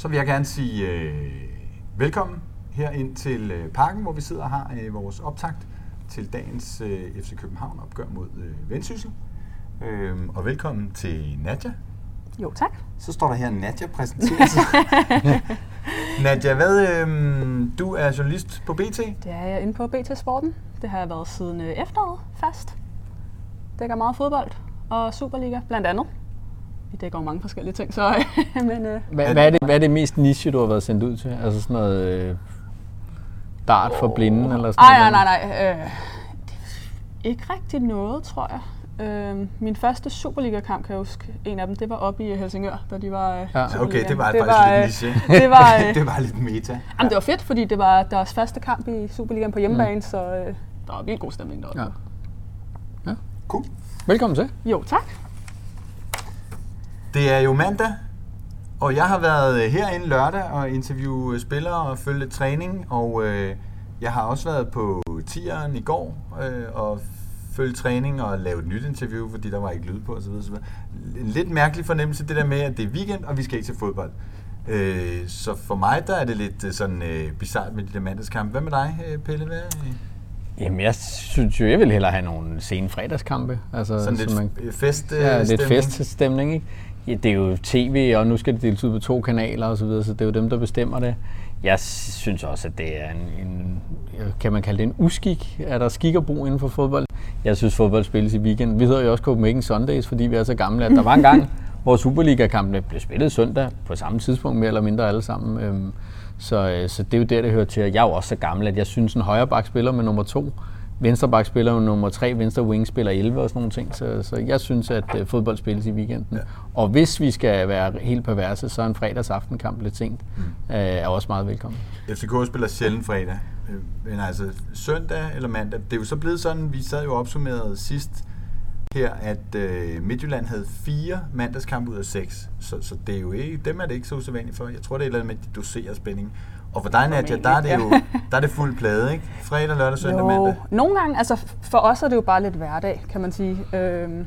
Så vil jeg gerne sige øh, velkommen her ind til øh, parken, hvor vi sidder og har øh, vores optakt til dagens øh, FC København opgør mod øh, Vendsyssel. Øh, og velkommen til Nadja. Jo, tak. Så står der her, Nadja præsenterer sig. Nadja, hvad, øh, du er journalist på BT. Det er jeg inde på BT Sporten. Det har jeg været siden øh, efteråret fast. Dækker meget fodbold og Superliga, blandt andet. Vi dækker jo mange forskellige ting, så... men, øh, Hvad, hvad, er det, hvad er det mest niche, du har været sendt ud til? Altså sådan noget øh, dart for blinde eller sådan ej, nej, noget? nej, nej. Øh, det er ikke rigtig noget, tror jeg. Øh, min første Superliga-kamp, kan jeg huske, en af dem, det var oppe i Helsingør, da de var øh, Ja. Okay, det var Det faktisk var, lidt øh, niche. det var, øh, det var lidt meta. Jamen, det var fedt, fordi det var deres første kamp i Superligaen på hjemmebane, mm. så øh, der var vildt god stemning deroppe. Ja. Cool. Velkommen til. Jo, tak. Det er jo mandag, og jeg har været øh, herinde lørdag og interviewe spillere og følge lidt træning, og øh, jeg har også været på tieren i går øh, og følge træning og lave et nyt interview, fordi der var ikke lyd på osv. osv. En lidt mærkelig fornemmelse, det der med, at det er weekend, og vi skal ikke til fodbold. Øh, så for mig, der er det lidt øh, sådan øh, bizart med de der mandagskampe. Hvad med dig, øh, Pelle? Hvad, øh, Jamen, jeg synes jo, jeg vil hellere have nogle sene fredagskampe. Altså, sådan lidt så man, fest, øh, ja, lidt stemning? feststemning, ikke? Ja, det er jo tv, og nu skal det deles ud på to kanaler og så videre, så det er jo dem, der bestemmer det. Jeg synes også, at det er en, en kan man kalde det en uskik? Er der skik og brug inden for fodbold? Jeg synes, fodbold spilles i weekend. Vi hedder jo også Copenhagen Sundays, fordi vi er så gamle, at der var en gang, hvor Superliga-kampene blev spillet søndag på samme tidspunkt, mere eller mindre alle sammen. Øhm, Så, øh, så det er jo der, det hører til. Jeg er jo også så gammel, at jeg synes, en højre bak spiller med nummer to, venstre bak spiller nummer tre, venstre wing spiller 11 og sådan nogle ting. Så, så jeg synes, at øh, fodbold spilles i weekenden. Ja. Og hvis vi skal være helt perverse, så er en fredags aftenkamp lidt sent. Mm. Øh, er også meget velkommen. FCK spiller sjældent fredag. Øh, Men altså søndag eller mandag, det er jo så blevet sådan, vi sad jo opsummeret sidst her, at øh, Midtjylland havde fire mandagskampe ud af seks. Så, så det er jo ikke, dem er det ikke så usædvanligt for. Jeg tror, det er et eller andet med, at de doserer spænding. Og for dig, Nadia, der er det jo der er det fuld plade, ikke? Fredag, lørdag, søndag, mandag. nogle gange, altså for os er det jo bare lidt hverdag, kan man sige. Øhm,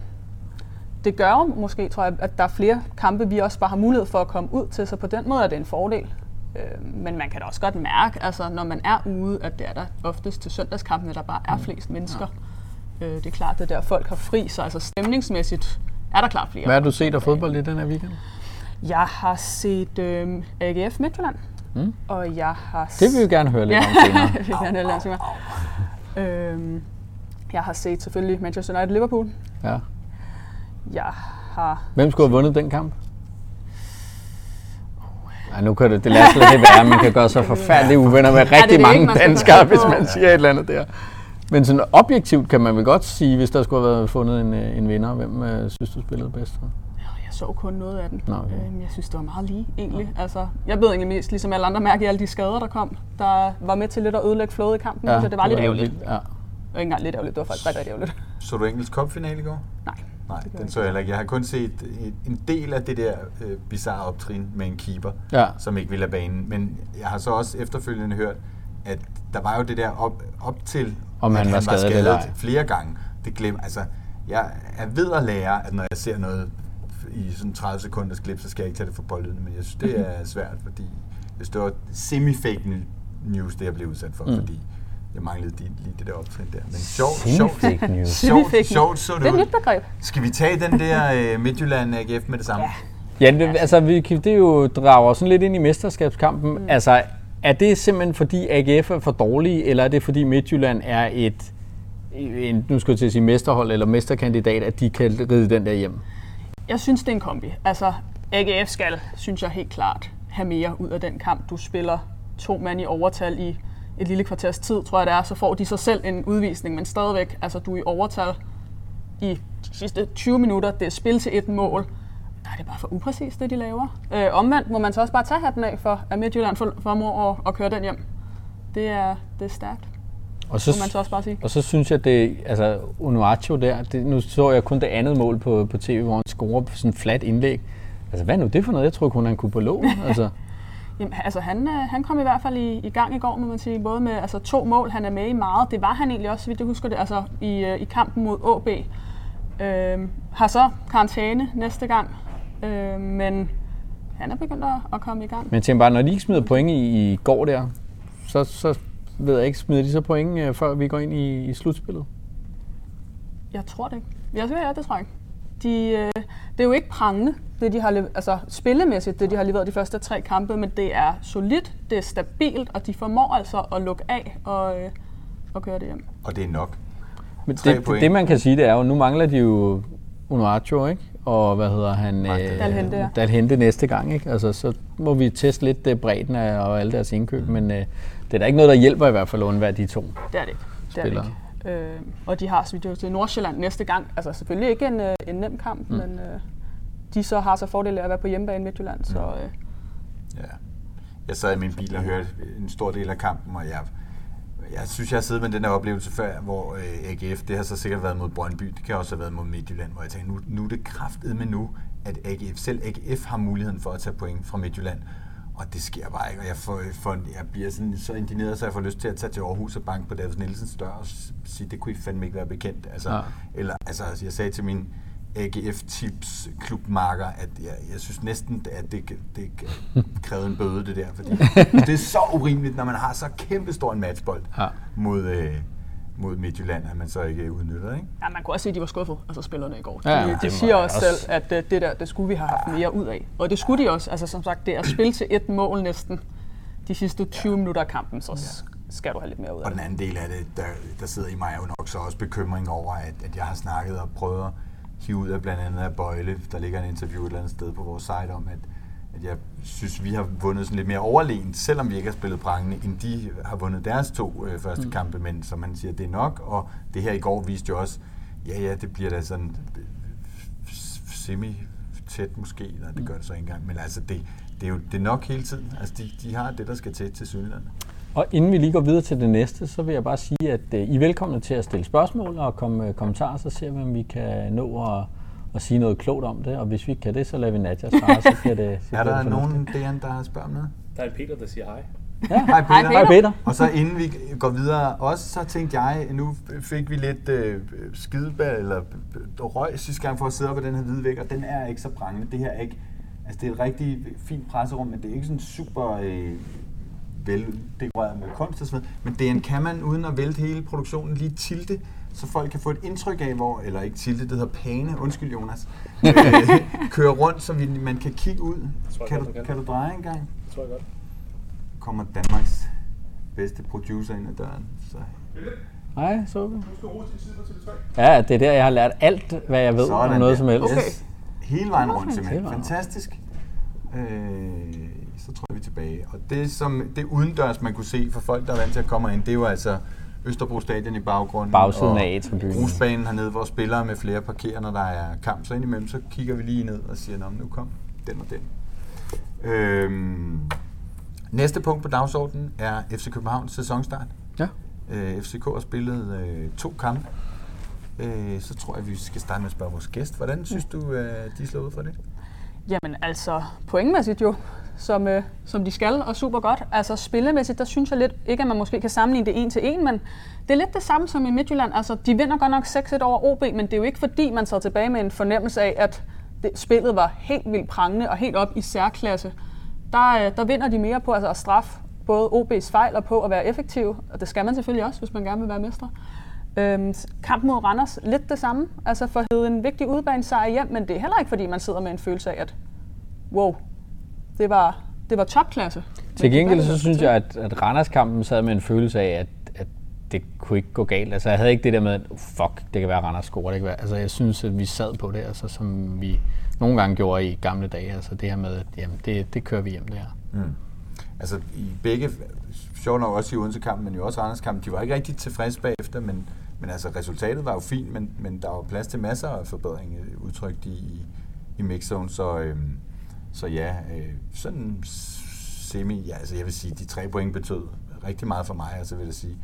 det gør jo måske, tror jeg, at der er flere kampe, vi også bare har mulighed for at komme ud til, så på den måde er det en fordel. Øhm, men man kan da også godt mærke, altså når man er ude, at det er der oftest til søndagskampene, der bare er flest mennesker. Øh, det er klart, det er der folk har fri, så altså stemningsmæssigt er der klart flere. Hvad har du set af fodbold i den her weekend? Jeg har set øhm, AGF Midtjylland, Mm. og jeg har Det vil vi jo gerne høre lidt Ja, om senere. det vil jeg gerne høre lidt senere. Øhm, jeg har set selvfølgelig Manchester United Liverpool. Ja. Jeg har... Hvem skulle have vundet den kamp? Ej, nu kan det, det lader sig lidt være, man kan gøre så forfærdeligt uvenner med rigtig det mange ikke, man danskere, hvis man siger et eller andet der. Men sådan objektivt kan man vel godt sige, hvis der skulle have været fundet en, øh, en vinder, hvem øh, synes du spillede bedst? Jeg så kun noget af den. Nå, okay. Øhm, jeg synes, det var meget lige, egentlig. Altså, jeg ved egentlig mest, ligesom alle andre, mærke i alle de skader, der kom, der var med til lidt at ødelægge flowet i kampen. Ja, så det var lidt ærgerligt. Ja. Det var ikke engang lidt ærgerligt, det var faktisk rigtig, rigtig ærgerligt. Så du engelsk cupfinale i går? Nej. Nej, den jeg så jeg heller ikke. Jeg har kun set en- en del af det der øh, bizarre optrin med en keeper, Ja. som ikke ville have banen. Men jeg har så også efterfølgende hørt, at der var jo det der op, op til, Om at han var skadet ej. flere gange. Det glem, altså, jeg er ved at lære, at når jeg ser noget i sådan 30 sekunders klip, så skal jeg ikke tage det for pålydende, men jeg synes, det er svært, fordi hvis det var semi-fake news, det jeg blev udsat for, Mm. fordi jeg manglede lige, lige det der optrin der. Men sjovt, sjovt, sjovt, sjovt så Det det er et nyt begreb. Skal vi tage den der øh, Midtjylland AGF med det samme? Ja. Ja, det, altså, vi, kan- det er jo drager sådan lidt ind i mesterskabskampen. Mm. Altså, er det simpelthen fordi AGF er for dårlige, eller er det fordi Midtjylland er et, en, nu skal jeg til at sige mesterhold eller mesterkandidat, at de kan ride den der hjem? Jeg synes, det er en kombi. Altså, AGF skal, synes jeg helt klart, have mere ud af den kamp. Du spiller to mand i overtal i et lille kvarters tid, tror jeg det er, så får de sig selv en udvisning, men stadigvæk, altså du er i overtal i de sidste 20 minutter, det er spil til et mål. Der er det bare for upræcist, det de laver. Øh, omvendt må man så også bare tage hatten af for, at Midtjylland for- formår at, at køre den hjem. Det er, det er stærkt, Og så, man så også bare sige. og så synes jeg, det altså Unuaccio der, det, nu så jeg kun det andet mål på, på tv, hvor han scorer på sådan flat indlæg. Altså, hvad er nu det for noget? Jeg tror kun, han kunne på låg. Altså, Jamen, altså han, øh, han kom i hvert fald i, i gang i går, må man sige. Både med altså, to mål, han er med i meget. Det var han egentlig også, så vidt jeg husker det, altså i, øh, i kampen mod AB. Øhm, har så karantæne næste gang. Øhm, men han er begyndt at, at komme i gang. Men tænk bare, når de ikke smider point i, i går der, så, så ved jeg ikke, smider de så point, øh, før vi går ind i, i slutspillet? Jeg tror det ikke. Jeg ja, det tror jeg ikke. De, øh, det er jo ikke prangende, det de har altså spillemæssigt, det de har leveret de første tre kampe, men det er solidt, det er stabilt, og de formår altså at lukke af og, øh, og køre det hjem. Og det er nok. Men det, point. det, man kan sige, det er jo, nu mangler de jo Unuacho, ikke? Og hvad hedder han? Magda. Dalhente, ja. Dalhente næste gang, ikke? Altså, så må vi teste lidt uh, bredden af og alle deres indkøb, men uh, det er da ikke noget, der hjælper i hvert fald at undvære de to. Det er det ikke. Det er det ikke. Øh, og de har så vidt til Nordsjælland næste gang. Altså selvfølgelig ikke en, øh, en nem kamp, mm. men øh, de så har så fordel af at være på hjemmebane i Midtjylland. Så øh, Ja. Jeg sad i min bil og hørte en stor del af kampen, og jeg, jeg synes, jeg har siddet med den her oplevelse før, hvor øh, AGF, det har så sikkert været mod Brøndby, det kan også have været mod Midtjylland, hvor jeg tænkte, nu, nu er det kraftet med nu, at AGF, selv AGF har muligheden for at tage point fra Midtjylland. Og det sker bare ikke, og jeg, får, får, jeg bliver sådan så indigneret, så jeg får lyst til at tage til Aarhus og banke på David Nielsens dør og sige, det kunne I fandme ikke være bekendt. Altså, Ja. eller, altså, jeg sagde til min AGF-tips klubmarker, at jeg, jeg synes næsten, at det, det krævede en bøde, det der. Fordi det er så urimeligt, når man har så kæmpe stor en matchbold Ja. mod, øh, mod Midtjylland, at man så ikke udnytter, ikke? ja, man kunne også se, at de var skuffet, altså spillerne i går. Ja, de, ja, de det må siger også også. selv, at øh, det der, det skulle vi have haft mere ud af. Og det skulle de også. Altså som sagt, det er at spille til et mål næsten de sidste 20 minutter af kampen, så skal du have lidt mere ud af Og den anden del af det, der, der sidder i mig er jo nok så også bekymring over, at, at jeg har snakket og prøvet at hive ud af blandt andet af Bøjle. Der ligger en interview et eller andet sted på vores site om, at, at jeg synes, vi har vundet sådan lidt mere overlegent, selvom vi ikke har spillet prangende, end de har vundet deres to øh, første mm. kampe. Men som man siger, det er nok, og det her i går viste jo også, ja ja, det bliver da sådan øh, semi tæt måske, nej det gør det så ikke engang, men altså det, det er jo det er nok hele tiden. Altså de, de har det, der skal til til Sydlandet. Og inden vi lige går videre til det næste, så vil jeg bare sige, at uh, I er velkomne til at stille spørgsmål og komme uh, kommentarer, så ser vi, om vi kan nå at, at sige noget klogt om det. Og hvis vi ikke kan det, så lader vi Nadja svare, så bliver det så Er der det nogen, DN, der har spørget om noget? Der er Peter, der siger hej. Ja. Hej Peter. Hej, Hej Peter. Og så inden vi går videre, også så tænkte jeg, nu fik vi lidt øh, skideball eller øh, røg sidste gang for at sidde op ad den her hvide væg, og den er ikke så prangende. Det her er ikke, altså det er et rigtig fint presserum, men det er ikke sådan super øh, veldekoreret med kunst og sådan noget. Men DN kan man, uden at vælte hele produktionen, lige tilte, så folk kan få et indtryk af, hvor, eller ikke tilte, det hedder pane, undskyld Jonas, øh, køre rundt, så vi, man kan kigge ud. tror Kan godt, du, kan. kan du dreje en gang? Det tror jeg godt. kommer Danmarks bedste producer ind ad døren. Så Hej, så vi. Ja, det er der, jeg har lært alt, hvad jeg ved om noget der. som helst. Okay. Yes. Hele vejen rundt simpelthen. Fantastisk. Øh, så tror jeg, vi er tilbage. Og det, som det udendørs, man kunne se for folk, der er vant til at komme ind, det er jo altså Østerbro Stadion i baggrunden. Bagsiden og af A-tribunen. Grusbanen hernede, hvor spillere med flere parkerer, når der er kamp. Så indimellem, så kigger vi lige ned og siger, Nå, nu kom den og den. Øhm, næste punkt på dagsordenen er FC Københavns sæsonstart. Ja. Øh, FCK har spillet øh, to kampe. Øh, så tror jeg, vi skal starte med at spørge vores gæst. Hvordan synes du, øh, de slår ud for det? Jamen altså, pointmæssigt jo, som, øh, som de skal, og super godt. Altså spillemæssigt, der synes jeg lidt, ikke at man måske kan sammenligne det en til en, men det er lidt det samme som i Midtjylland. Altså, de vinder godt nok 6-1 over OB, men det er jo ikke fordi, man sad tilbage med en fornemmelse af, at det, spillet var helt vildt prangende og helt op i særklasse. Der, øh, der vinder de mere på altså, at straffe både OB's fejl og på at være effektiv, og det skal man selvfølgelig også, hvis man gerne vil være mestre. Øhm, kampen mod Randers, lidt det samme. Altså for at en vigtig udbanesejr hjem, men det er heller ikke, fordi man sidder med en følelse af, at wow, det var, det var topklasse. Til gengæld så synes jeg, at, at Randers-kampen sad med en følelse af, at, at det kunne ikke gå galt. Altså jeg havde ikke det der med, at oh, fuck, det kan være Randers score. Det kan være. Altså jeg synes, at vi sad på det, altså, som vi nogle gange gjorde i gamle dage. Altså det her med, at jamen, det, det kører vi hjem det her. Mm. Altså i begge, sjovt nok også i Odense-kampen, men jo også Randers kampen, de var ikke rigtig tilfredse bagefter, men, men altså resultatet var jo fint, men, men der var plads til masser af forbedring udtrykt i, i, i mixzone, så, øhm, så ja, øh, sådan semi, ja, altså jeg vil sige, de tre point betød rigtig meget for mig, og så vil jeg sige,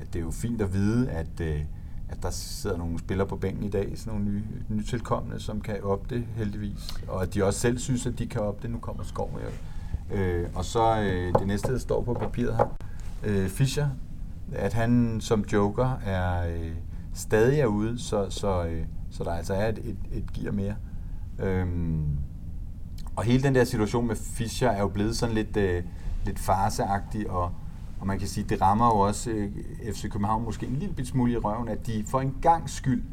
at det er jo fint at vide, at, øh, at der sidder nogle spillere på bænken i dag, sådan nogle nye, nytilkommende, som kan op det heldigvis, og at de også selv synes, at de kan op det, nu kommer Skov ja. Øh, og så øh, det næste, der står på papiret her, øh, Fischer, at han som joker er øh, stadig er ude, så, så, øh, så der altså er et, et, et gear mere. Øhm, og hele den der situation med Fischer er jo blevet sådan lidt, øh, lidt farseagtig, og, og man kan sige, det rammer jo også øh, FC København måske en lille smule i røven, at de for en gang skyld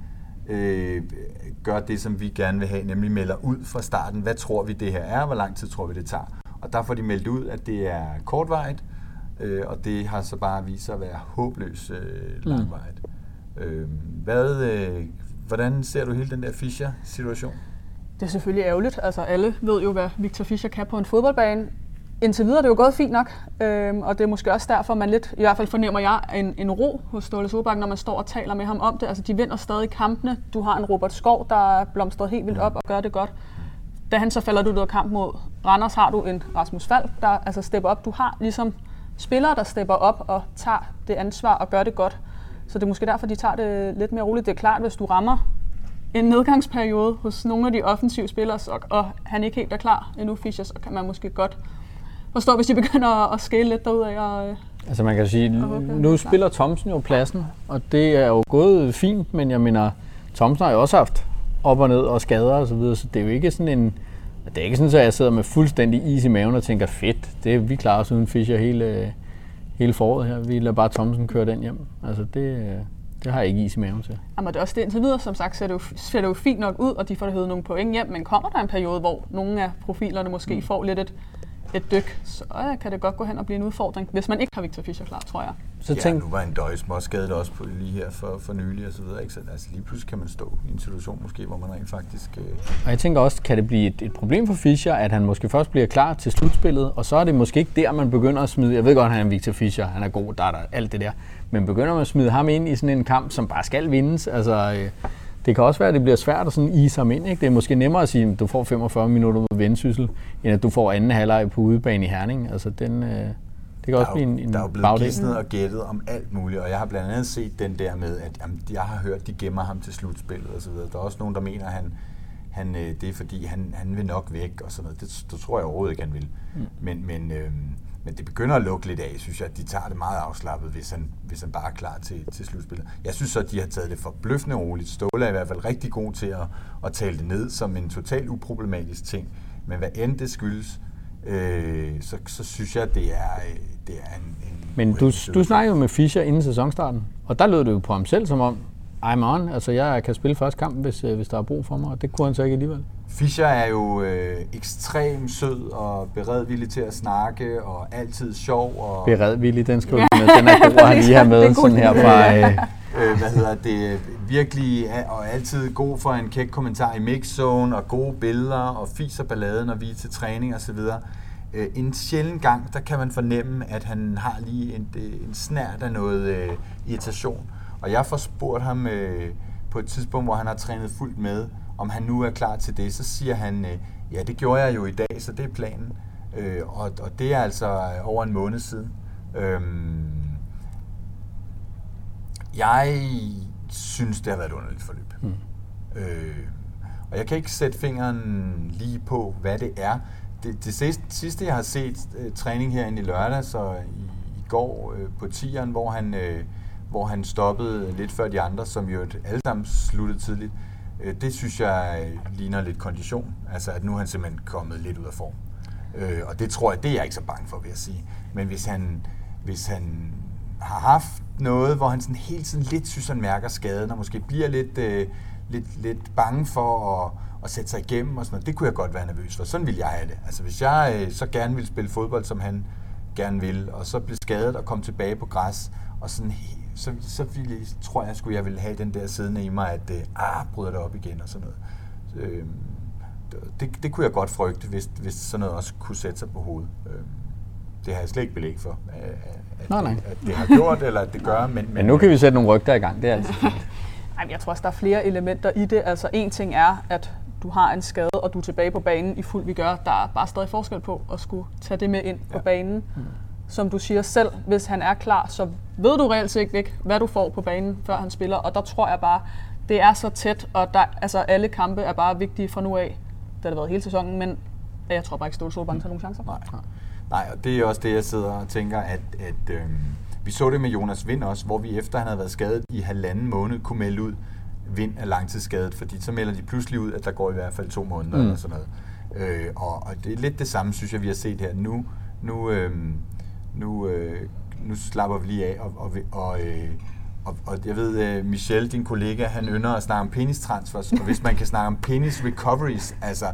øh, gør det, som vi gerne vil have, nemlig melder ud fra starten, hvad tror vi det her er, hvor lang tid tror vi det tager. Og der får de meldt ud, at det er kortvarigt, øh, og det har så bare vist sig at være håbløst øh, langvarigt. Mm. Øh, hvad, øh, hvordan ser du hele den der Fischer-situation? Det er selvfølgelig ærgerligt. Altså alle ved jo, hvad Victor Fischer kan på en fodboldbane. Indtil videre det er det jo gået fint nok, øhm, og det er måske også derfor, man lidt, i hvert fald fornemmer jeg, en, en ro hos Ståle Solbakken, når man står og taler med ham om det. Altså de vinder stadig kampene. Du har en Robert Skov, der er blomstret helt vildt op og gør det godt. Da han så falder du ud af kamp mod Randers, har du en Rasmus Falk, der altså stepper op. Du har ligesom spillere, der stepper op og tager det ansvar og gør det godt. Så det er måske derfor, de tager det lidt mere roligt. Det er klart, hvis du rammer en nedgangsperiode hos nogle af de offensive spillere, og, og han ikke helt er klar endnu, Fischer, så kan man måske godt forstå, hvis de begynder at skæle lidt derud af. Og, øh, altså man kan sige, nu spiller Thomsen jo pladsen, og det er jo gået fint, men jeg mener, Thomsen har jo også haft op og ned og skader og så videre, så det er jo ikke sådan en, det er ikke sådan, at jeg sidder med fuldstændig is i maven og tænker, fedt, det vi klarer os uden Fischer hele, hele foråret her. Vi lader bare Thomsen køre den hjem. Altså det, det har jeg ikke is i maven til. Jamen, det er også det indtil videre, som sagt, ser det, jo, ser det jo fint nok ud, og de får det nogle point hjem, men kommer der en periode, hvor nogle af profilerne måske mm. får lidt et, et dyk, så ja, kan det godt gå hen og blive en udfordring, hvis man ikke har Victor Fischer klar, tror jeg. Så tænk... Ja, nu var en døj skadet også på lige her for, for nylig og så videre, ikke? Så altså, lige pludselig kan man stå i en situation måske, hvor man rent faktisk... Øh... Og jeg tænker også, kan det blive et, et problem for Fischer, at han måske først bliver klar til slutspillet, og så er det måske ikke der, man begynder at smide... Jeg ved godt, at han er Victor Fischer, han er god, der er der, alt det der. Men begynder man at smide ham ind i sådan en kamp, som bare skal vindes, altså... Øh, det kan også være, at det bliver svært at sådan ise ham ind. Ikke? Det er måske nemmere at sige, at du får 45 minutter med vendsyssel, end at du får anden halvleg på udebane i Herning. Altså, den, øh, det kan der også blive en, en Der er jo blevet gisnet og gættet om alt muligt, og jeg har blandt andet set den der med, at jamen, jeg har hørt, de gemmer ham til slutspillet osv. Der er også nogen, der mener, at han, han, øh, det er fordi, han, han vil nok væk og sådan noget. Det, det tror jeg overhovedet ikke, han vil. Mm. Men, men øh, men det begynder at lukke lidt af, synes jeg, at de tager det meget afslappet, hvis han, hvis han bare er klar til, til slutspillet. Jeg synes så, at de har taget det forbløffende roligt. Ståle er i hvert fald rigtig god til at, at tale det ned som en totalt uproblematisk ting. Men hvad end det skyldes, øh, så, så synes jeg, det er, det er en, en Men du, du snakker jo med Fischer inden sæsonstarten, og der lød det jo på ham selv som om, I'm on, altså jeg kan spille første kamp, hvis, øh, hvis der er brug for mig, og det kunne han så ikke alligevel. Fischer er jo øh, ekstremt sød og beredvillig til at snakke, og altid sjov. Og beredvillig, den skal med. Den er god at lige have med sådan her fra... Øh. øh, hvad hedder det? Virkelig og altid god for en kæk kommentar i mixzone, og gode billeder, og fiser balladen, når vi er til træning osv. Øh, en sjældent gang, der kan man fornemme, at han har lige en, en snært af noget øh, irritation. Og jeg får spurgt ham øh, på et tidspunkt, hvor han har trænet fuldt med, om han nu er klar til det, så siger han, øh, ja, det gjorde jeg jo i dag, så det er planen. Øh, og, og det er altså over en måned siden. Øh, jeg synes, det har været et underligt forløb. Mm. Øh, og jeg kan ikke sætte fingeren lige på, hvad det er. Det, det sidste, sidste, jeg har set uh, træning herinde i lørdag, så i, i går uh, på tieren, hvor han, uh, hvor han stoppede lidt før de andre, som jo alle sammen sluttede tidligt, Øh, Øh, det synes jeg øh, ligner lidt kondition. Altså at nu er han simpelthen kommet lidt ud af form. Øh, og det tror jeg, det er jeg ikke så bange for, vil jeg sige. Men hvis han, hvis han har haft noget, hvor han sådan hele tiden lidt synes, han mærker skaden, og måske bliver lidt, øh, lidt, lidt bange for at, at sætte sig igennem og sådan noget, det kunne jeg godt være nervøs for. Sådan vil jeg have det. Altså hvis jeg øh, så gerne vil spille fodbold, som han gerne vil, og så blev skadet og kom tilbage på græs, og sådan så, så ville, tror jeg, skulle jeg ville have den der siddende i mig, at øh, ah, bryder det op igen og sådan noget. Øh, det, det kunne jeg godt frygte, hvis, hvis sådan noget også kunne sætte sig på hovedet. Øh, det har jeg slet ikke belæg for, at, nej, nej. Det, at det har gjort, eller at det gør. Men, men, men nu kan vi sætte nogle rygter i gang, det er altid Ej, jeg tror også, der er flere elementer i det. Altså en ting er, at du har en skade, og du er tilbage på banen i fuld vi gør. Der er bare stadig forskel på at skulle tage det med ind ja. på banen. Hmm som du siger selv, hvis han er klar, så ved du reelt set ikke, hvad du får på banen, før han spiller. Og der tror jeg bare, det er så tæt, og der, altså, alle kampe er bare vigtige fra nu af. Det har det været hele sæsonen, men jeg tror bare ikke, Ståle Solbakken tager nogen chancer. Nej. Nej, og det er også det, jeg sidder og tænker, at, at øhm, vi så det med Jonas Vind også, hvor vi efter han havde været skadet i halvanden måned, kunne melde ud, Vind er langtidsskadet, fordi så melder de pludselig ud, at der går i hvert fald to måneder mm. eller sådan noget. Øh, og, og det er lidt det samme, synes jeg, vi har set her. Nu, nu, øh, nu, øh, nu slapper vi lige af, og, og, og, øh, og, og jeg ved, øh, Michel, din kollega, han ynder at snakke om penis transfers, og hvis man kan snakke om penis recoveries, altså,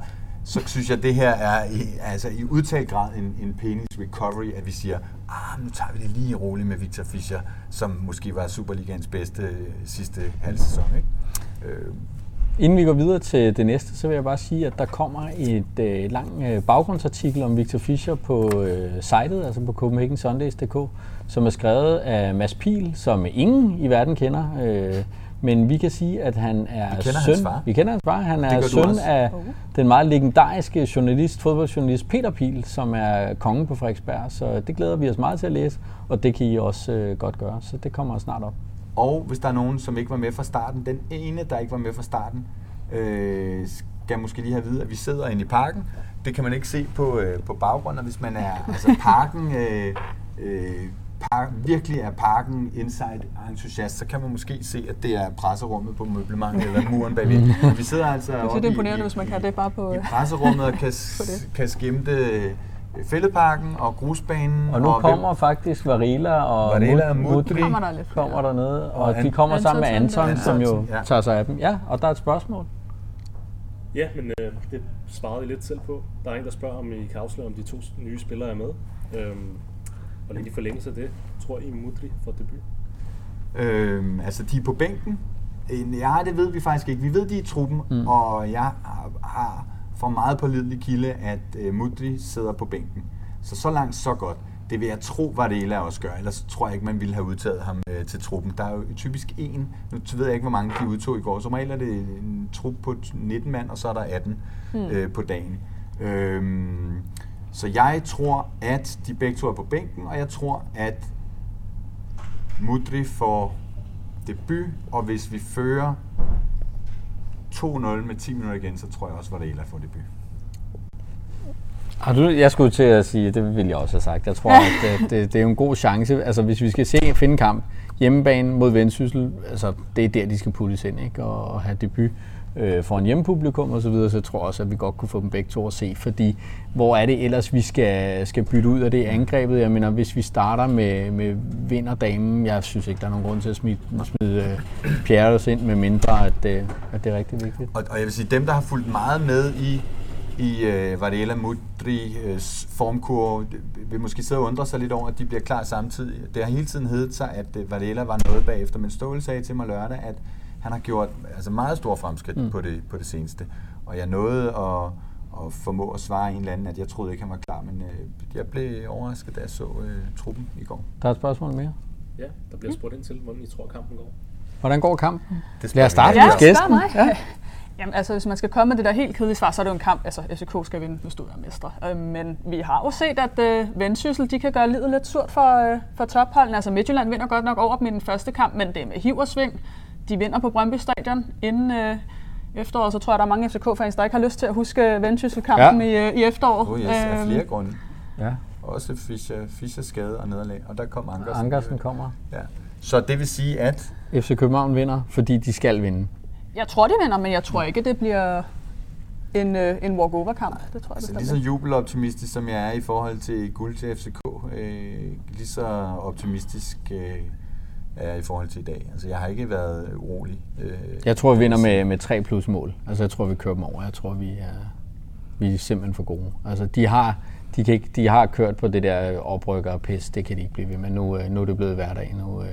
så synes jeg, at det her er i, altså, i udtalt grad en, en penis recovery, at vi siger, ah, nu tager vi det lige roligt med Victor Fischer, som måske var Superligans bedste sidste halv sæson. Ikke? Øh, Inden vi går videre til det næste, så vil jeg bare sige, at der kommer et øh, lang øh, baggrundsartikel om Victor Fischer på øh, sitet, altså på CopenhagenSundays.dk, som er skrevet af Mads Pil, som ingen i verden kender. Øh, men vi kan sige, at han er Vi kender søn. hans far. Vi kender hans far. Han er søn af Oh. den meget legendariske journalist, fodboldjournalist Peter Pil, som er kongen på Frederiksberg. Så det glæder vi os meget til at læse, og det kan I også øh, godt gøre. Så det kommer snart op. Og hvis der er nogen, som ikke var med fra starten, den ene, der ikke var med fra starten, øh, skal måske lige have at vide, at vi sidder inde i parken. Det kan man ikke se på, øh, på baggrunden, hvis man er altså parken, øh, øh, park, virkelig er parken inside entusiast, så kan man måske se, at det er presserummet på møblementet eller muren bagved. Men vi sidder altså Det er oppe imponerende, i- hvis man kan det bare på... i presserummet og kan, kan skimte fældeparken og grusbanen. Og nu hvem- kommer faktisk Varela og Varela og Mud- Mudri. Kommer der lidt kommer dernede, og, Og de An- kommer sammen med Anton Anton, som jo ja. tager sig af dem. Ja, og der er et spørgsmål. Ja, men øh, det svarede I lidt selv på. Der er en, der spørger, om I kan afsløre, om de to nye spillere er med. Øhm, og lidt i forlængelse af det, tror I Mudri får debut? Øhm, altså, de er på bænken. Øh, Ja, det ved vi faktisk ikke. Vi ved, de er i truppen, mm. og jeg har, har for meget pålidelig kilde, at øh, Mudri sidder på bænken. Så så langt, så godt. Det vil jeg tro, Varela også gør, ellers tror jeg ikke, man ville have udtaget ham øh, til truppen. Der er jo typisk en, nu ved jeg ikke, hvor mange de udtog i går. Som regel er det en trup på 19 mand, og så er der 18 mm. øh, på dagen. Øhm, så jeg tror, at de begge to er på bænken, og jeg tror, at Mudri får debut, og hvis vi fører 2-0 med 10 minutter igen, så tror jeg også, Varela får debut. Har du, jeg skulle til at sige, det ville jeg også have sagt. Jeg tror, at det, det, det er jo en god chance. Altså, hvis vi skal se finde en kamp hjemmebane mod Vendsyssel, altså, det er der, de skal puttes ind, ikke? Og, og have debut øh, for en hjemmepublikum og så videre, så jeg tror også, at vi godt kunne få dem begge to at se, fordi hvor er det ellers, vi skal, skal bytte ud af det angrebet? Jeg mener, hvis vi starter med, med vinderdamen, jeg synes ikke, der er nogen grund til at smide, smide øh, Pierres ind, med mindre, at, øh, at det er rigtig vigtigt. Og, og jeg vil sige, dem, der har fulgt meget med i, i øh, Varela Mudri's øh, formkurve, øh, vil måske sidde og undre sig lidt over, at de bliver klar samtidig. Det har hele tiden heddet sig, at øh, Varela var noget bagefter, men Ståle sagde til mig lørdag, at han har gjort altså meget store fremskridt mm. på, det, på det seneste. Og jeg nåede at, at formå at svare en eller anden, at jeg troede ikke, han var klar, men uh, jeg blev overrasket, da jeg så uh, truppen i går. Der er et spørgsmål mere. Ja, der bliver spurgt ind til, hvordan I tror, kampen går. Hvordan går kampen? Det Lad os starte spørg gæsten. mig. Ja. Jamen altså, hvis man skal komme med det der helt kedelige svar, så er det jo en kamp. Altså, FCK skal vinde, hvis du er mestre. Øh, men vi har jo set, at øh, Vendsyssel, de kan gøre livet lidt surt for, øh, for topholdene. Altså, Midtjylland vinder godt nok over dem i den første kamp, men det er med hiv og sving. De vinder på Brøndby Stadion inden øh, efteråret, så tror jeg, der er mange FCK-fans, der ikke har lyst til at huske Vendsyssel-kampen Ja. i, øh, i efteråret. Oh yes, af Øhm, flere grunde. ja. Også Fischer, Fischer skade og nederlag, og der kom Ankersen. Ankersen kommer. Ja. Så det vil sige, at FC København vinder, fordi de skal vinde. Jeg tror, de vinder, men jeg tror ikke, det bliver en, øh, en walk-over-kamp. Det tror jeg altså, lige så jubeloptimistisk som jeg er i forhold til guld til FCK, øh, lige så optimistisk øh, jeg i forhold til i dag. Altså, jeg har ikke været urolig. Øh, Jeg tror, vi vinder med, med 3 plus mål. Altså, jeg tror, vi kører dem over. Jeg tror, vi er, vi er simpelthen for gode. Altså, de har, de, kan ikke, de har kørt på det der oprykker og pis. Det kan de ikke blive ved med. Nu, øh, nu er det blevet hverdag. Nu, øh,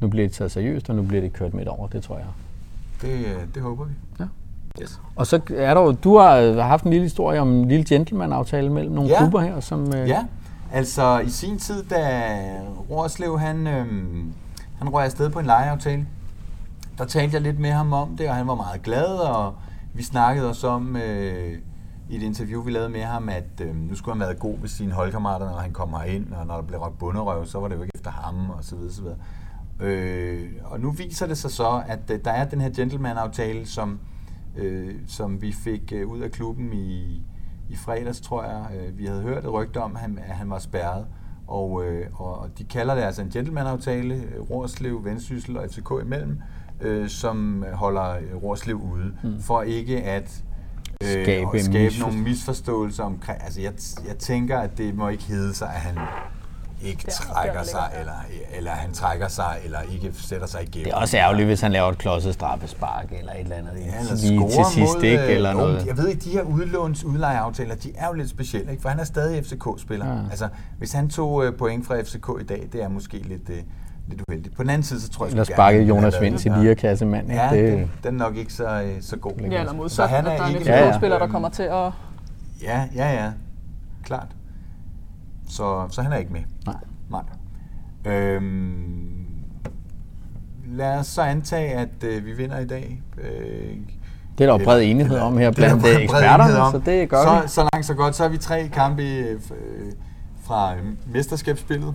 nu bliver det taget seriøst, og nu bliver det kørt midt over. Det tror jeg. Det, øh, det håber vi. Ja. Yes. Og så er der jo, du har øh, haft en lille historie om en lille gentleman-aftale mellem nogle Ja. klubber her, som... Øh, Ja, altså i sin tid, da Rorslev han, øhm, han røg afsted på en lejeaftale, der talte jeg lidt med ham om det, og han var meget glad, og vi snakkede også om øh, i et interview, vi lavede med ham, at øh, nu skulle han være god ved sine holdkammerater, når han kommer ind, og når der blev råbt bunderøv, så var det jo ikke efter ham, og så videre, så videre. Øh, og nu viser det sig så, at øh, der er den her gentleman-aftale, som, øh, som vi fik øh, ud af klubben i, i fredags, tror jeg. Øh, vi havde hørt et rygte om, at han, at han var spærret. Og, øh, og de kalder det altså en gentleman-aftale, øh, Rorslev, Vendsyssel og FCK imellem, øh, som holder øh, Rorslev ude, mm. for ikke at Skabe og en skabe misforst- nogle misforståelser omkring. Altså, jeg, jeg tænker, at det må ikke hedde sig, at han ikke Der- trækker der sig, eller, eller han trækker sig, eller ikke sætter sig igennem. Det er også ærgerligt, hvis han laver et klodset straffespark eller et eller andet Ja, eller lige til sidst, mod, ikke? øh, Eller jo, noget. Jeg ved ikke, de her udlåns udlejeaftaler, de er jo lidt specielle, ikke? for han er stadig FCK-spiller. Ja. Altså, hvis han tog øh, point fra FCK i dag, det er måske lidt, øh, lidt uheldigt. På den anden side, så tror jeg... Eller ville Jonas Vind til Lierkassemand. Ja, det, den, den er nok ikke så, øh, så god. Ja, eller Så modsat, han at der er en ikke Ja, ja. FCK-spiller, der kommer til at... Ja, ja, ja. Klart. Så, så han er ikke med. Nej. Nej. Øhm, lad os så antage, at øh, vi vinder i dag. Øh, det er der jo bred enighed om her det er blandt bred- øh, eksperterne, om. så det gør så, vi. Så langt, så godt. Så har vi tre kampe øh, øh, fra øh, mesterskabsspillet.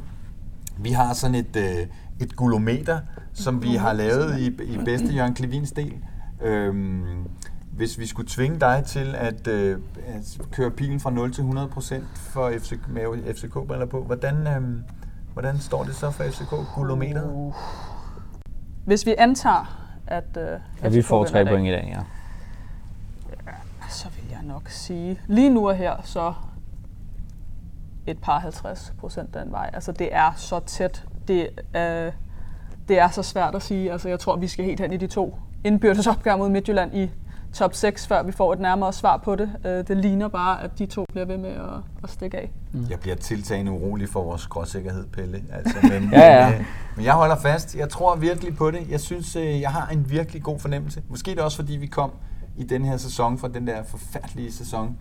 Vi har sådan et, øh, et gulometer, som vi har lavet i, i bedste Jørgen Klevins del. Øhm, hvis vi skulle tvinge dig til at, øh, at køre pilen fra 0 til 100% for FC, med FCK-briller på, hvordan, øh, hvordan står det så for FCK, gulometeret? Uh. Hvis vi antager, at... Øh, Ja, vi får tre point i dag, ja. Så vil jeg nok sige, lige nu og her, så et par 50 procent den vej. Altså det er så tæt. Det, øh, det er så svært at sige. Altså jeg tror, vi skal helt hen i de to indbyrdes opgør mod Midtjylland i top 6, før vi får et nærmere svar på det. Øh, det ligner bare, at de to bliver ved med at, at stikke af. Jeg bliver tiltagende urolig for vores skråsikkerhed, Pelle. Altså, men, Ja, ja. Men, øh, men jeg holder fast. Jeg tror virkelig på det. Jeg synes, øh, jeg har en virkelig god fornemmelse. Måske er det også, fordi vi kom i den her sæson fra den der forfærdelige sæson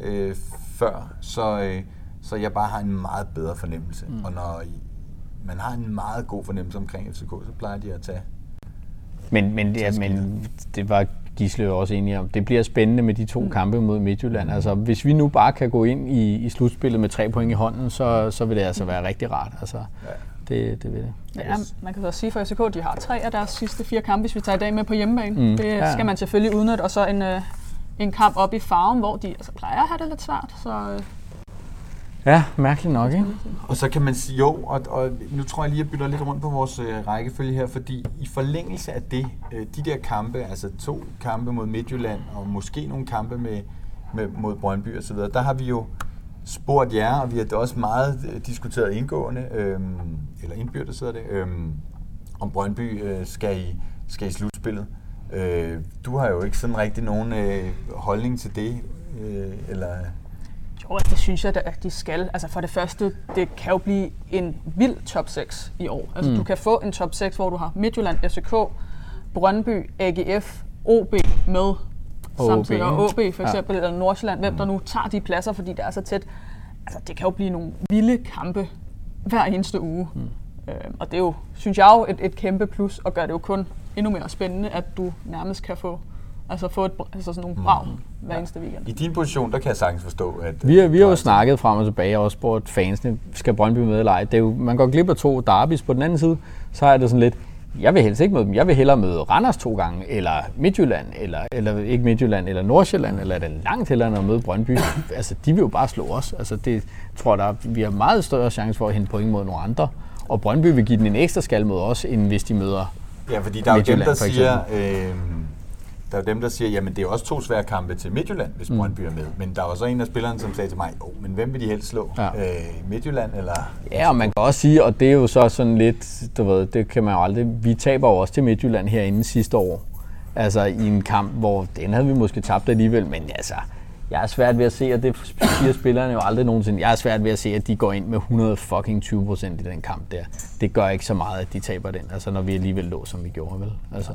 øh, før. Så, øh, så jeg bare har en meget bedre fornemmelse. Mm. Og når man har en meget god fornemmelse omkring FCK, så plejer de at tage. Men, men, ja, men det var Gisle jo også enige om. Det bliver spændende med de to mm. kampe mod Midtjylland. Altså, hvis vi nu bare kan gå ind i, i slutspillet med tre point i hånden, så, så vil det altså være rigtig rart. Altså, Ja. det, det vil det. Ja, man kan så sige for FCK, at de har tre af deres sidste fire kampe, hvis vi tager i dag med på hjemmebane. Mm. Mm. Det Ja. skal man selvfølgelig udnytte. Og så en, øh, en kamp op i farven, hvor de altså, plejer at have det lidt svært. Så øh, Ja, mærkeligt nok, ikke? Og så kan man sige, jo, og, og nu tror jeg lige, at jeg bytter lidt rundt på vores øh, rækkefølge her, fordi i forlængelse af det, øh, de der kampe, altså to kampe mod Midtjylland, og måske nogle kampe med, med, mod Brøndby osv., der har vi jo spurgt jer, og vi har det også meget øh, diskuteret indgående, øh, eller indbyrdes hedder det, øh, om Brøndby øh, skal, i, skal i slutspillet. Øh, du har jo ikke sådan rigtig nogen øh, holdning til det, øh, eller... Jo, det synes jeg, at de skal. Altså for det første, det kan jo blive en vild top 6 i år. Altså mm. du kan få en top 6, hvor du har Midtjylland, FCK, Brøndby, AGF, OB med samtidig, og OB for Ja. eksempel, eller Nordsjælland, hvem der nu tager de pladser, fordi det er så tæt. Altså det kan jo blive nogle vilde kampe hver eneste uge. Mm. Øhm, og det er jo, synes jeg jo, et, et kæmpe plus, og gør det jo kun endnu mere spændende, at du nærmest kan få, altså få et, altså sådan nogle brag hver eneste weekend. I din position, der kan jeg sagtens forstå, at... Vi har, vi har jo øh, snakket frem og tilbage og også spurgt fansene, skal Brøndby med eller ej. Det er jo, man går glip af to derbys. På den anden side, så er det sådan lidt, jeg vil helst ikke møde dem. Jeg vil hellere møde Randers to gange, eller Midtjylland, eller, eller ikke Midtjylland, eller Nordsjælland, eller er det langt hellere end at møde Brøndby. altså, de vil jo bare slå os. Altså, det tror jeg, der, vi har meget større chance for at hente point mod nogle andre. Og Brøndby vil give den en ekstra skal mod os, end hvis de møder Ja, fordi der er jo dem, der for siger, øh, der er jo dem, der siger, jamen det er også to svære kampe til Midtjylland, hvis Mm. Brøndby er med. Men der var så en af spillerne, som sagde til mig, oh, men hvem vil de helst slå? Ja. Øh, Midtjylland eller... Ja, og man kan også sige, og det er jo så sådan lidt, du ved, det kan man jo aldrig, vi taber jo også til Midtjylland herinde sidste år. Altså i en kamp, hvor den havde vi måske tabt alligevel, men altså, jeg er svært ved at se, og det siger spillerne jo aldrig nogensinde, jeg er svært ved at se, at de går ind med 100 fucking 20 procent i den kamp der. Det gør ikke så meget, at de taber den, altså når vi alligevel lå, som vi gjorde, vel? Altså.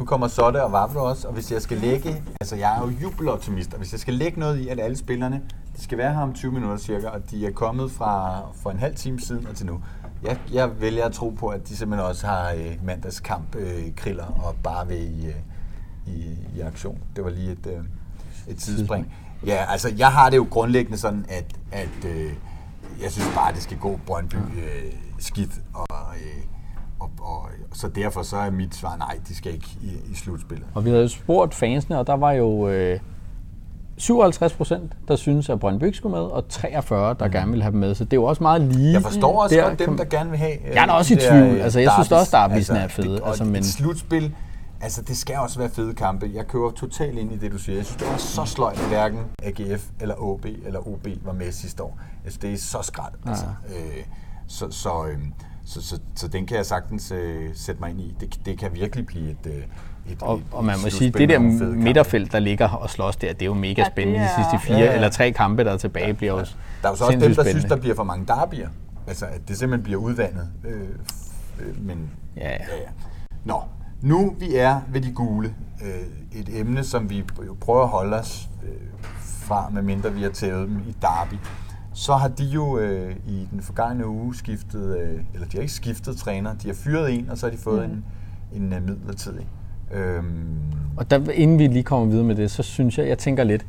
Nu kommer Sotte og Vavlo også, og hvis jeg skal lægge, altså jeg er jo jubeloptimist, og hvis jeg skal lægge noget i, at alle spillerne, de skal være her om 20 minutter cirka, og de er kommet fra for en halv time siden og til nu. Jeg, jeg vælger at tro på, at de simpelthen også har øh, mandagskamp øh, kriller og bare ved i, øh, i, i aktion. Det var lige et, øh, et tidsspring. Ja, altså jeg har det jo grundlæggende sådan, at, at øh, jeg synes bare, det skal gå Brøndby øh, skidt, og, øh, og, og så derfor så er mit svar nej, de skal ikke i, i slutspillet. Og vi havde jo spurgt fansene, og der var jo øh, 57 procent, der synes at Brøndby ikke skulle med, og 43, der gerne ville have dem med. Så det er jo også meget lige. Mm. Jeg forstår også Der godt dem, der gerne vil have... øh, Jeg er da også i der, tvivl. øh, Altså, jeg synes da også, derbys. derbysene er fede. Det, og Altså, altså, men- et slutspil, Altså, det skal også være fede kampe. Jeg kører totalt ind i det, du siger. Jeg synes, det var så sløjt, at hverken AGF eller OB eller OB var med sidste år. Altså, det er så skræt. Altså. Øh, så, så, øh, så, så, så, den kan jeg sagtens øh, sætte mig ind i. Det, det kan virkelig blive et, øh, et Og, et, og man må sige, det der midterfelt, der ligger og slås der, det er jo mega Ja, spændende. det De sidste er- fire Ja, ja. eller tre kampe, der er tilbage, bliver jo Der er jo så også dem, der synes, spændende. der bliver for mange derbier. Altså, at det simpelthen bliver udvandet. Øh, øh, men, Ja, ja. ja, ja. Nå, nu vi er ved de gule. Øh, et emne, som vi jo prøver at holde os øh, fra, medmindre vi har tævet dem i derby. Så har de jo øh, i den forgangne uge skiftet, øh, eller de har ikke skiftet træner, de har fyret en, og så har de fået Mhm. en, en uh, midlertidig. Øhm, Og der, inden vi lige kommer videre med det, så synes jeg, jeg tænker lidt,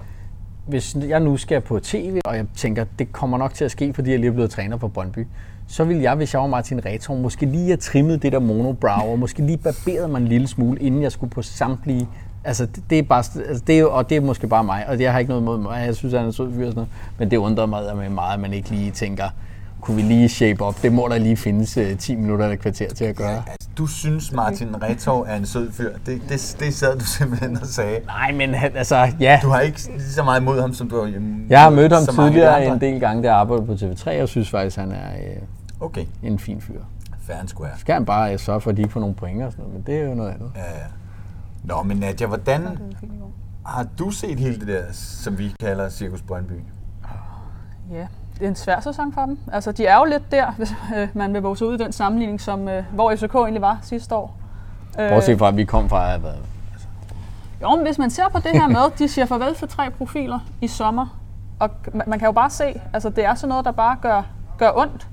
hvis jeg nu skal på tv, og jeg tænker, det kommer nok til at ske, fordi jeg lige er blevet træner for Brøndby, så vil jeg, hvis jeg var Martin Retor, måske lige have trimmet det der monobrow, og måske lige barberet mig en lille smule, inden jeg skulle på samtlige Altså, det, det er bare, altså, det er, jo- og det er måske bare mig, og jeg har ikke noget imod mig. Jeg synes, han er en sød fyr og sådan noget. Men det undrer mig med meget, at man ikke lige tænker, kunne vi lige shape op? Det må der lige findes uh, 10 minutter eller et kvarter til at gøre. altså, du synes, Martin Retov er en sød fyr. Det, det, det sad du simpelthen og sagde. Nej, men han- altså, ja. Du har ikke lige så meget imod ham, som du har hjemme. Jeg har mødt ham så tidligere en del gange, jeg arbejdede på TV3, og synes faktisk, han er øh, Okay, en fin fyr. fair and square. Skal han bare øh, sørge for, at de ikke får nogle point og sådan noget, men det er jo noget andet. Ja, ja. Nå, men Nadia, hvordan har du set hele det der, som vi kalder Cirkus Brøndby? Ja, det er en svær sæson for dem. Altså, de er jo lidt der, hvis øh, man vil vokse ud i den sammenligning, som, øh, hvor FCK egentlig var sidste år. Øh, Bortset fra, at vi kom fra at have Jo, men hvis man ser på det her med, de siger farvel til tre profiler i sommer, og man, man kan jo bare se, altså det er sådan noget, der bare gør, gør ondt.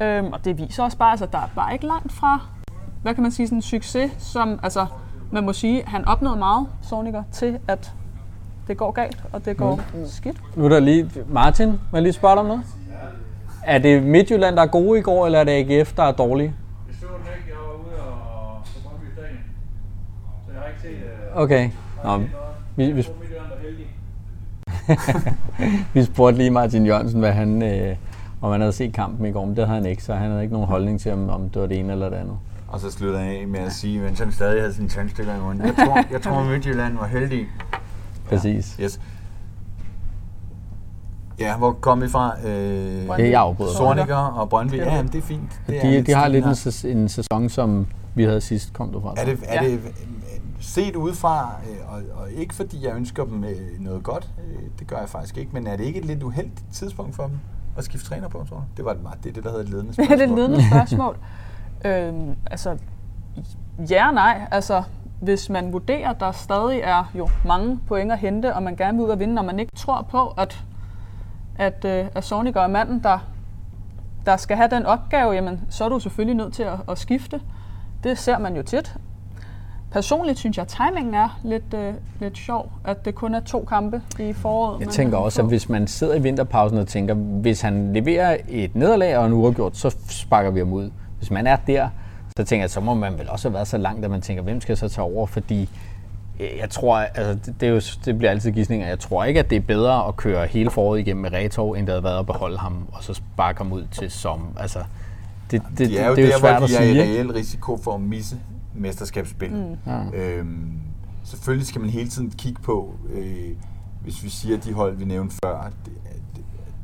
Øhm, og det viser også bare, altså der er bare ikke langt fra, hvad kan man sige, sådan en succes, som, altså man må sige, han opnåede meget, Soniker, til at det går galt, og det går mm. skidt. Nu er der lige... Martin, må jeg lige spørge dig om noget? Er det Midtjylland, der er gode i går, eller er det AGF, der er dårlige? Jeg så den ikke, jeg var ude og på Brøndby Stadion. Så jeg har ikke set uh, Okay. Nå, vi, vi, vi spurgte lige Martin Jørgensen, hvad han, øh, om han havde set kampen i går, men det havde han ikke, så han havde ikke nogen holdning til, om, om det var det ene eller det andet. Og så slutter han af med at sige, mens han stadig havde sine tandstykker i munden. Jeg tror, jeg tror Midtjylland var heldig. Præcis. Yes. Ja, hvor kom I fra? Øh, Brøndby. Det jeg afbryder. Sorniger og Brøndby. Ja, jamen, det er fint. Det er De, de har lidt en, sæs- en sæson, som vi havde sidst, kom du fra. Er det, er Ja. det set udefra, øh, og, og ikke fordi jeg ønsker dem øh, noget godt, øh, det gør jeg faktisk ikke, men er det ikke et lidt uheldigt tidspunkt for dem at skifte træner på, tror du? Det var det, det, er det der hedder et ledende Det er spørgsmål. det ledende spørgsmål. Øhm, altså, ja og nej. Altså, hvis man vurderer, at der stadig er jo mange point at hente, og man gerne vil ud og vinde, og man ikke tror på, at, at, øh, at Sonic er manden, der, der skal have den opgave, jamen, så er du selvfølgelig nødt til at, at skifte. Det ser man jo tit. Personligt synes jeg, at timingen er lidt, øh, lidt sjov, at det kun er to kampe i foråret. Jeg tænker også, at hvis man sidder i vinterpausen og tænker, hvis han leverer et nederlag og en uafgjort, så sparker vi ham ud. Hvis man er der, så tænker jeg, så må man vel også have været så langt, at man tænker, hvem skal så tage over? Fordi øh, jeg tror, altså det, det, er jo, det bliver altid gidsninger. Jeg tror ikke, at det er bedre at køre hele foråret igennem med Retov, end det havde været at beholde ham, og så sparke ham ud til som. Altså, det, det, De er jo det er jo der, svært hvor at de er sige. i ikke? reel risiko for at misse mesterskabsspil. Mm. Ja. Øhm, selvfølgelig skal man hele tiden kigge på, øh, hvis vi siger de hold, vi nævnte før, at det- at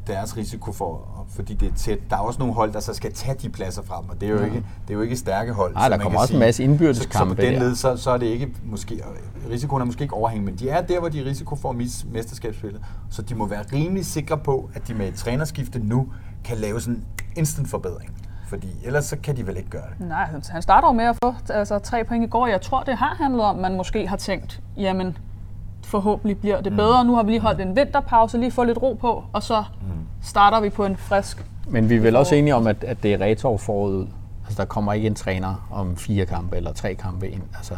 deres risiko for, fordi det er tæt. Der er også nogle hold, der så skal tage de pladser fra dem, og det er jo, ikke, det er jo ikke stærke hold. Nej, så der man kommer kan også en masse indbyrdeskampe Så, så på den led, så, så er det ikke måske, risikoen er måske ikke overhængende, men de er der, hvor de er risiko for at misse mesterskabsspillet. Så de må være rimelig sikre på, at de med et trænerskifte nu kan lave sådan en instant forbedring. Fordi ellers så kan de vel ikke gøre det. Nej, han- han starter jo med at få altså, tre point i går. Jeg tror, det har handlet om, at man måske har tænkt, jamen forhåbentlig bliver det bedre. Nu har vi lige holdt en vinterpause, lige få lidt ro på, og så starter vi på en frisk. Men vi er vel også enige om, at, at det er Retov forud. Altså, der kommer ikke en træner om fire kampe eller tre kampe ind. Altså,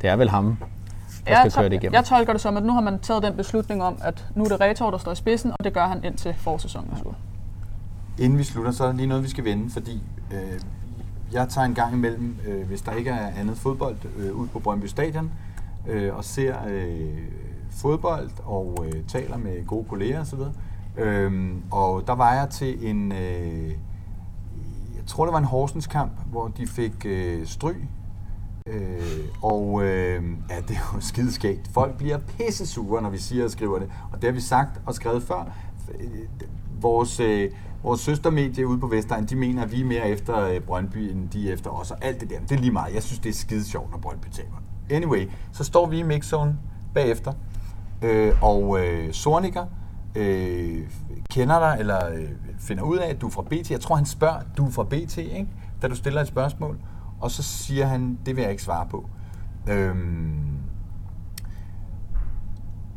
det er vel ham, der Jeg, skal køre det igennem. jeg tolker det som, at nu har man taget den beslutning om, at nu er det Retor, der står i spidsen, og det gør han indtil forsæsonen er slut. Inden vi slutter, så er der lige noget, vi skal vende, fordi øh, jeg tager en gang imellem, øh, hvis der ikke er andet fodbold, øh, ud på Brøndby Stadion øh, og ser øh, fodbold og øh, taler med gode kolleger osv. Øhm, og der var jeg til en, øh, jeg tror det var en Horsens kamp, hvor de fik øh, stryg Øh, og øh, ja, det er jo skideskægt. Folk bliver pisse sure, når vi siger og skriver det. Og det har vi sagt og skrevet før. Vores, øh, vores søstermedie ude på Vestegn, de mener, at vi er mere efter øh, Brøndby, end de er efter os. Og alt det der, det er lige meget. Jeg synes, det er skide sjovt, når Brøndby taber. Anyway, så står vi i mixzone bagefter. Øh, og øh, Sorniger øh, kender dig, eller øh, finder ud af, at du er fra BT. Jeg tror, han spørger, du er fra BT, ikke? da du stiller et spørgsmål. Og så siger han, det vil jeg ikke svare på. Øhm,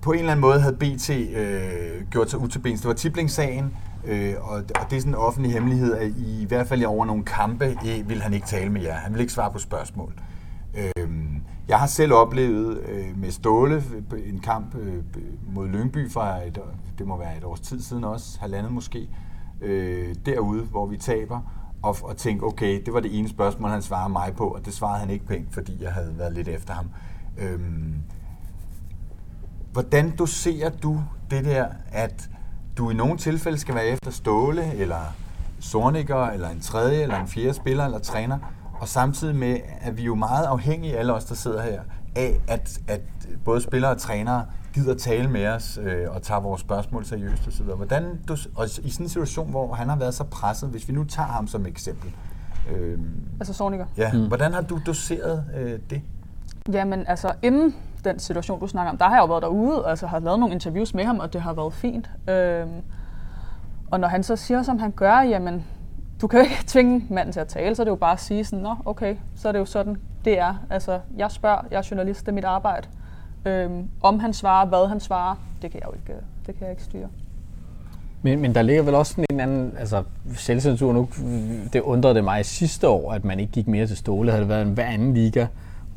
på en eller anden måde havde BT øh, gjort sig utilbens. Det var Tiblingssagen, øh, og, og det er sådan en offentlig hemmelighed, at i, i hvert fald over nogle kampe øh, vil han ikke tale med jer. Han vil ikke svare på spørgsmål. Øhm, jeg har selv oplevet øh, med Ståle øh, en kamp øh, mod Lyngby fra et, det må være et års tid siden også, halvandet måske, øh, derude, hvor vi taber, og, og tænke, okay, det var det ene spørgsmål, han svarede mig på, og det svarede han ikke pænt, fordi jeg havde været lidt efter ham. Øhm, hvordan doserer du det der, at du i nogle tilfælde skal være efter Ståle, eller Sorniger, eller en tredje, eller en fjerde spiller, eller træner, og samtidig med, at vi jo meget afhængige, alle os, der sidder her, af, at, at både spillere og trænere gider tale med os øh, og tager vores spørgsmål seriøst osv. Hvordan du, og i sådan en situation, hvor han har været så presset, hvis vi nu tager ham som eksempel. Øh, Altså Sorniger. ja, mm. hvordan har du doseret øh, det? Jamen, altså inden den situation, du snakker om, der har jeg jo været derude, og altså har lavet nogle interviews med ham, og det har været fint. Øhm, og når han så siger, som han gør, jamen, du kan jo ikke tvinge manden til at tale, så er det jo bare at sige sådan, nå, okay, så er det jo sådan, det er. Altså, jeg spørger, jeg er journalist, det er mit arbejde. Øhm, om han svarer, hvad han svarer, det kan jeg jo ikke, øh, det kan jeg ikke styre. Men, men der ligger vel også sådan en anden, altså selvcensur nu, det undrede det mig sidste år, at man ikke gik mere til Ståle. Havde det været en hver anden liga,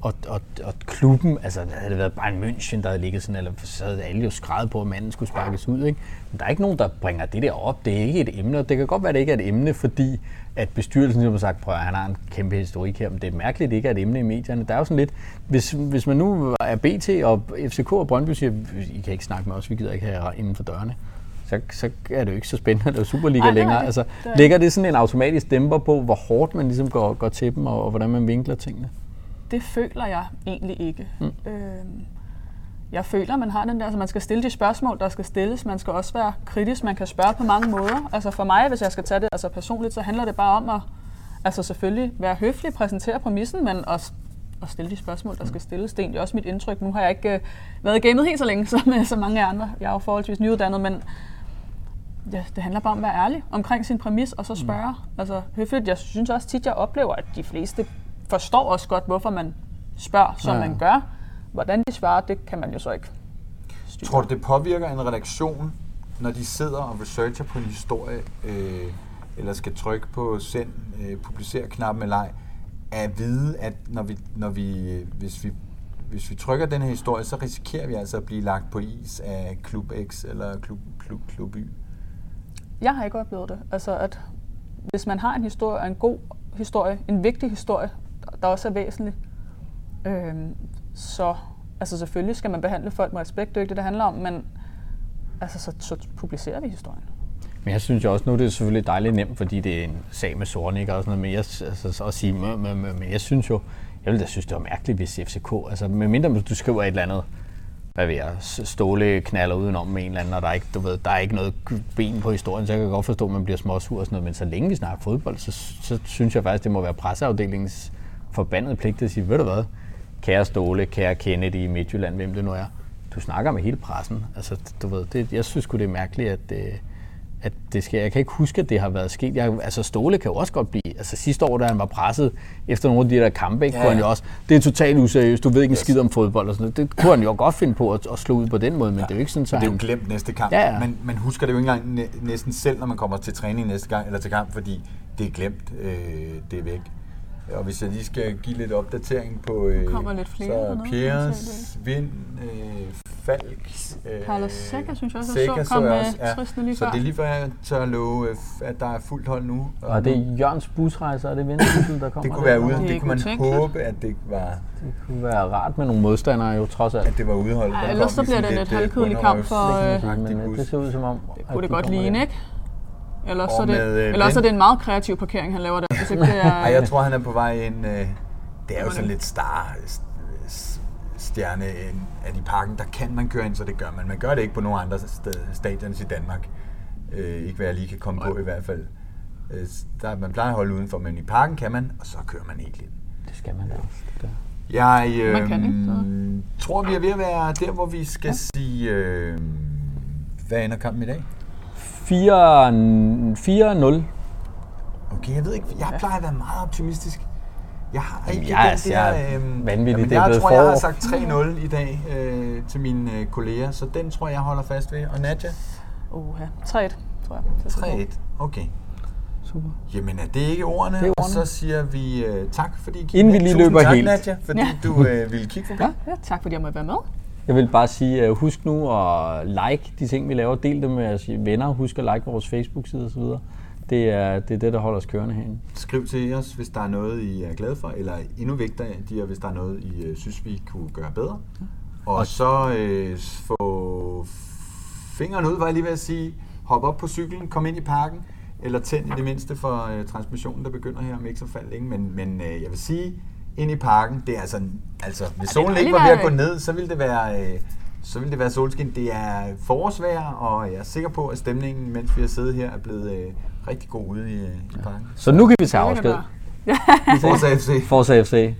og, og, og klubben, altså havde det været bare en München, der havde ligget sådan, eller så havde alle jo skrevet på, at manden skulle sparkes ud, ikke? Men der er ikke nogen, der bringer det der op. Det er ikke et emne, og det kan godt være, at det ikke er et emne, fordi at bestyrelsen ligesom har sagt, prøv at han har en kæmpe historik her, men det er mærkeligt, at det ikke er et emne i medierne. Der er jo sådan lidt, hvis, hvis man nu er BT og FCK og Brøndby siger, I kan ikke snakke med os, vi gider ikke have inden for dørene, så, så er det jo ikke så spændende at Superliga er længere. det. Altså, Det er- lægger det sådan en automatisk dæmper på, hvor hårdt man ligesom går, går til dem, og, og hvordan man vinkler tingene? Det føler jeg egentlig ikke. Mm. Øhm, jeg føler, man har den der, altså man skal stille de spørgsmål, der skal stilles. Man skal også være kritisk. Man kan spørge på mange måder. Altså for mig, hvis jeg skal tage det altså personligt, så handler det bare om at altså selvfølgelig være høflig, præsentere præmissen, men også at stille de spørgsmål, der skal stilles. Det er egentlig også mit indtryk. Nu har jeg ikke øh, været i gamet helt så længe som øh, så mange andre. Jeg er jo forholdsvis nyuddannet, men ja, det handler bare om at være ærlig omkring sin præmis, og så spørge. Mm. Altså høfligt. Jeg synes også tit, jeg oplever, at de fleste forstår også godt, hvorfor man spørger, som Ja. man gør. Hvordan de svarer, det kan man jo så ikke styre. Tror du, det påvirker en redaktion, når de sidder og researcher på en historie, øh, eller skal trykke på send, øh, publicer knappen eller ej, at vide, at når vi, når vi, hvis vi hvis vi trykker den her historie, så risikerer vi altså at blive lagt på is af Klub X eller Klub, klub, klub Y. Jeg har ikke oplevet det. Altså, at hvis man har en historie, en god historie, en vigtig historie, der også er væsentlig, øhm, så altså selvfølgelig skal man behandle folk med respekt, det er ikke det, det handler om, men altså, så, så publicerer vi historien. Men jeg synes jo også, nu er det selvfølgelig dejligt nemt, fordi det er en sag med Sornik og sådan noget, men jeg, altså, så at sige, men, men, men, men jeg synes jo, jeg ville da synes, det var mærkeligt, hvis FCK, altså medmindre du skriver et eller andet, hvad ved jeg, Ståle knaller udenom med en eller anden, og der er ikke, du ved, der er ikke noget ben på historien, så jeg kan godt forstå, at man bliver småsur og sådan noget, men så længe vi snakker fodbold, så, så synes jeg faktisk, det må være presseafdelingens forbandede pligt at sige, ved du hvad, kære Ståle, kære Kennedy i Midtjylland, hvem det nu er, du snakker med hele pressen. Altså, du ved, det, jeg synes det er mærkeligt, at, øh, at det sker. Jeg kan ikke huske, at det har været sket. Jeg, altså Ståle kan jo også godt blive... Altså sidste år, da han var presset efter nogle af de der kampe, ikke, Ja, ja, kunne han jo også... Det er totalt useriøst. Du ved ikke en skid om fodbold og sådan noget. Det kunne han jo godt finde på at, at slå ud på den måde, men ja. det er jo ikke sådan, så Men det er jo glemt næste kamp. Ja, ja. Man, man husker det jo ikke engang næ- næsten selv, når man kommer til træning næste gang, eller til kamp, fordi det er glemt. Øh, det er væk. Og hvis jeg lige skal give lidt opdatering på... Øh, kommer lidt flere Så Pierres, Vind, øh, Falk... Øh, Carlos Seca, synes jeg også, Seca så kom med ja. tristende lige Så før. det er lige før, jeg tør love, øh, at der er fuldt hold nu. Og det er Jørgens busrejser, og det er Vendsyssel, der kommer. det kunne være ude. Det er Det kunne man utænkeligt. håbe, at det var, Det kunne være rart med nogle modstandere jo, trods alt. at det var udeholdt. Ja, ellers så bliver det en lidt, øh, halvkedelig kamp for, Det øh, det ser ud som om... Det kunne det de godt ligne, ikke? Eller så, er det, med, øh, eller også er det en meget kreativ parkering, han laver der. Hvis ikke det er, Ej, jeg tror, han er på vej ind. Øh, det er jo sådan lidt star stjerne en- at i parken, der kan man køre ind, så det gør man. Man gør det ikke på nogen andre sted, stadions i Danmark. Øh, ikke hvad jeg lige kan komme på i hvert fald. Øh, der, man plejer at holde udenfor, men i parken kan man, og så kører man helt ind. Det skal man da også. Det. Jeg øh, Man kan, ikke? tror, vi er ved at være der, hvor vi skal ja. sige, øh, hvad ender kampen i dag? 4 4-0. Okay, jeg ved ikke, jeg plejer at være meget optimistisk. Jeg har ikke jeg den der... jeg er øhm, vanvittig, jamen, det er jeg blevet tror, jeg har sagt 3-0 i dag øh, til mine øh, kolleger, så den tror jeg, jeg holder fast ved. Og Nadja? Uha. 3-1, tror jeg. Det skal gå. 3-1. Okay. Super. Jamen er det ikke ordene? Det er Og ordene. så siger vi øh, tak, fordi I kiggede Inden vi lige Tusind løber tak, helt. Nadja, fordi Ja. du øh, ville kigge forbi. Ja. Ja, tak fordi jeg måtte være med. Jeg vil bare sige, uh, husk nu at like de ting, vi laver. Del dem med jeres venner. Husk at like vores Facebook-side osv. Det er, det er det, der holder os kørende herinde. Skriv til os, hvis der er noget, I er glade for, eller endnu vigtigere, hvis der er noget, I øh, synes, vi kunne gøre bedre. Og så øh, få fingeren ud, var jeg lige ved at sige. Hop op på cyklen, kom ind i parken, eller tænd i det mindste for øh, transmissionen, der begynder her om ikke så faldt længe. Men, men øh, jeg vil sige, ind i parken, det er altså, altså hvis er solen en ikke var ved at gå ned, så ville det være... Øh, så vil det være solskin. Det er forårsvejr, og jeg er sikker på, at stemningen, mens vi har siddet her, er blevet øh, rigtig god ude i, øh, i parken. Så nu kan vi tage afsked. Forza FC. Forza FC.